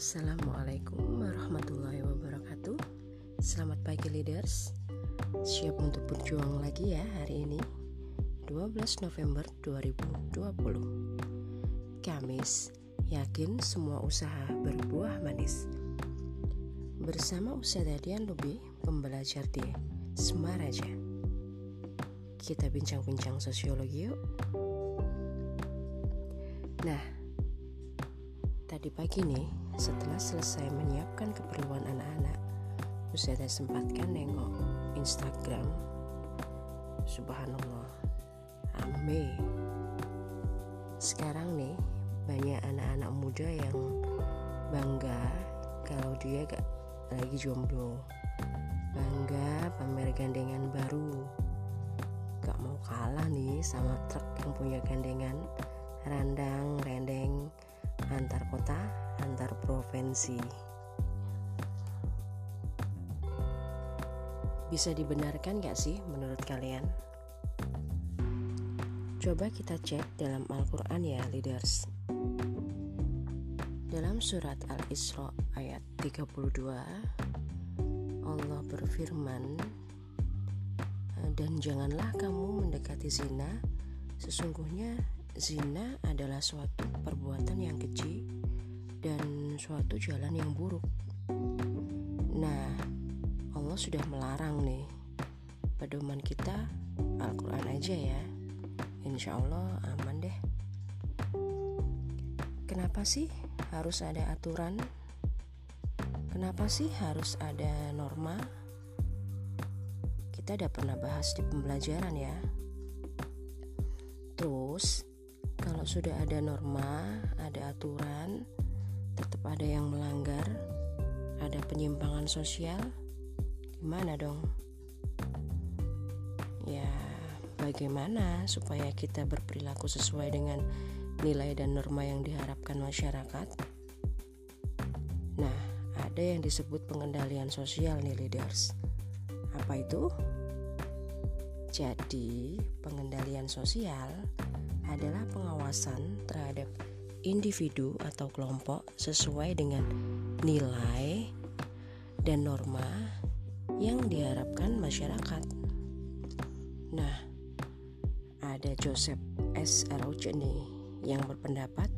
Assalamualaikum warahmatullahi wabarakatuh. Selamat pagi leaders. Siap untuk berjuang lagi ya hari ini 12 November 2020 Kamis Yakin semua usaha berbuah manis. Bersama Ustazah Dian Lubi Pembelajar di Semaraja Kita bincang-bincang sosiologi yuk. Nah Tadi pagi nih, setelah selesai menyiapkan keperluan anak-anak, Ustazah sempatkan nengok Instagram. Subhanallah, ame. Sekarang nih, banyak anak-anak muda yang bangga kalau dia gak lagi jomblo. Bangga pamer gandengan baru. Gak mau kalah nih sama truk yang punya gandengan randang, rendeng, antar kota, antar provinsi. Bisa dibenarkan gak sih menurut kalian? Coba kita cek dalam Al-Quran ya leaders Dalam surat Al-Isra ayat 32 Allah berfirman Dan janganlah kamu mendekati zina Sesungguhnya Zina adalah suatu perbuatan yang keji dan suatu jalan yang buruk. Nah, Allah sudah melarang nih. Pedoman kita Al-Quran aja ya. Insya Allah aman deh. Kenapa sih harus ada aturan? Kenapa sih harus ada norma? Kita udah pernah bahas di pembelajaran ya. Terus, kalau sudah ada norma, ada aturan, tetap ada yang melanggar, ada penyimpangan sosial, gimana dong? Ya, bagaimana supaya kita berperilaku sesuai dengan nilai dan norma yang diharapkan masyarakat? Nah, ada yang disebut pengendalian sosial nih leaders. Apa itu? Jadi, pengendalian sosial adalah pengawasan terhadap individu atau kelompok sesuai dengan nilai dan norma yang diharapkan masyarakat. Nah, ada Joseph S. Arouche nih yang berpendapat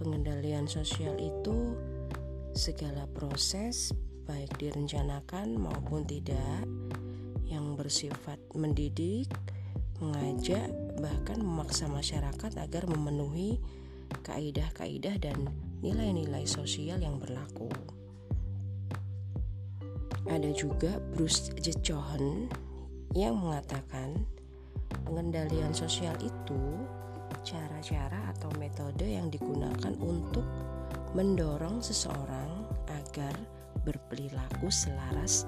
pengendalian sosial itu segala proses baik direncanakan maupun tidak yang bersifat mendidik, mengajak, bahkan memaksa masyarakat agar memenuhi kaidah-kaidah dan nilai-nilai sosial yang berlaku. Ada juga Bruce J. Johan yang mengatakan pengendalian sosial itu cara-cara atau metode yang digunakan untuk mendorong seseorang agar berperilaku selaras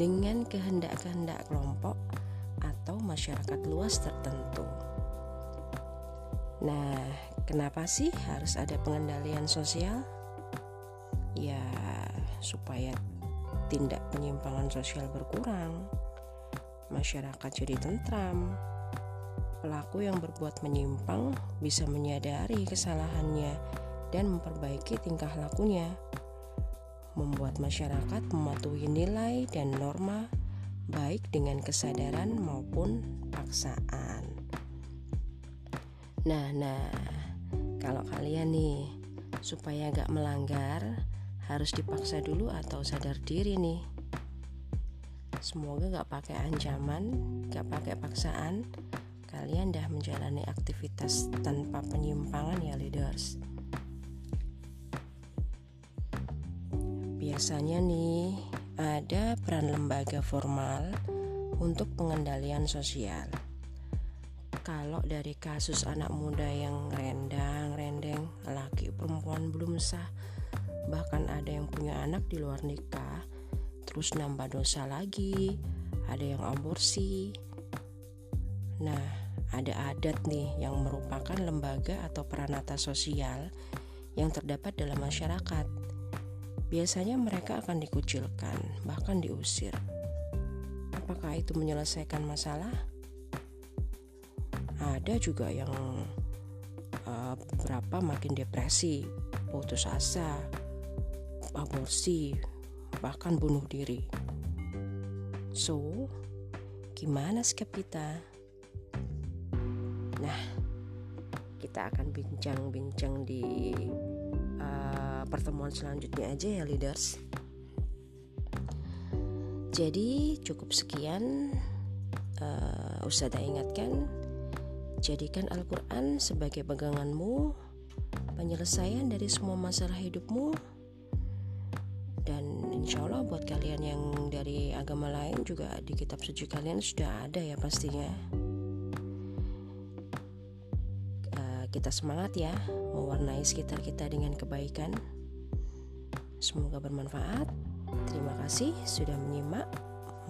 dengan kehendak-kehendak kelompok atau masyarakat luas tertentu. Nah, kenapa sih harus ada pengendalian sosial? Ya, supaya tindak penyimpangan sosial berkurang, masyarakat jadi tentram, pelaku yang berbuat menyimpang bisa menyadari kesalahannya dan memperbaiki tingkah lakunya, membuat masyarakat mematuhi nilai dan norma baik dengan kesadaran maupun paksaan. Nah, nah, kalau kalian nih supaya gak melanggar harus dipaksa dulu atau sadar diri nih. Semoga gak pakai ancaman, gak pakai paksaan, kalian dah menjalani aktivitas tanpa penyimpangan ya leaders. Biasanya nih ada peran lembaga formal untuk pengendalian sosial. Kalau dari kasus anak muda yang rendang, rendeng, laki perempuan belum sah, bahkan ada yang punya anak di luar nikah, terus nambah dosa lagi, ada yang aborsi. Nah, ada adat nih yang merupakan lembaga atau peranata sosial yang terdapat dalam masyarakat biasanya mereka akan dikucilkan, bahkan diusir. Apakah itu menyelesaikan masalah? Ada juga yang uh, beberapa makin depresi, putus asa, aborsi, bahkan bunuh diri. So, gimana sikap kita? Nah, kita akan bincang-bincang di uh, pertemuan selanjutnya aja ya leaders. Jadi cukup sekian uh, Ustazah ingatkan Jadikan Al-Quran sebagai peganganmu Penyelesaian dari semua masalah hidupmu Dan insya Allah buat kalian yang dari agama lain juga di kitab suci kalian sudah ada ya pastinya. Uh, Kita semangat ya mewarnai sekitar kita dengan kebaikan. Semoga bermanfaat. Terima kasih sudah menyimak.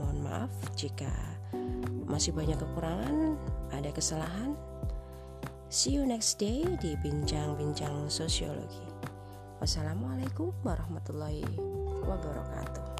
Mohon maaf jika masih banyak kekurangan, ada kesalahan. See you next day di bincang-bincang sosiologi. Wassalamualaikum warahmatullahi wabarakatuh.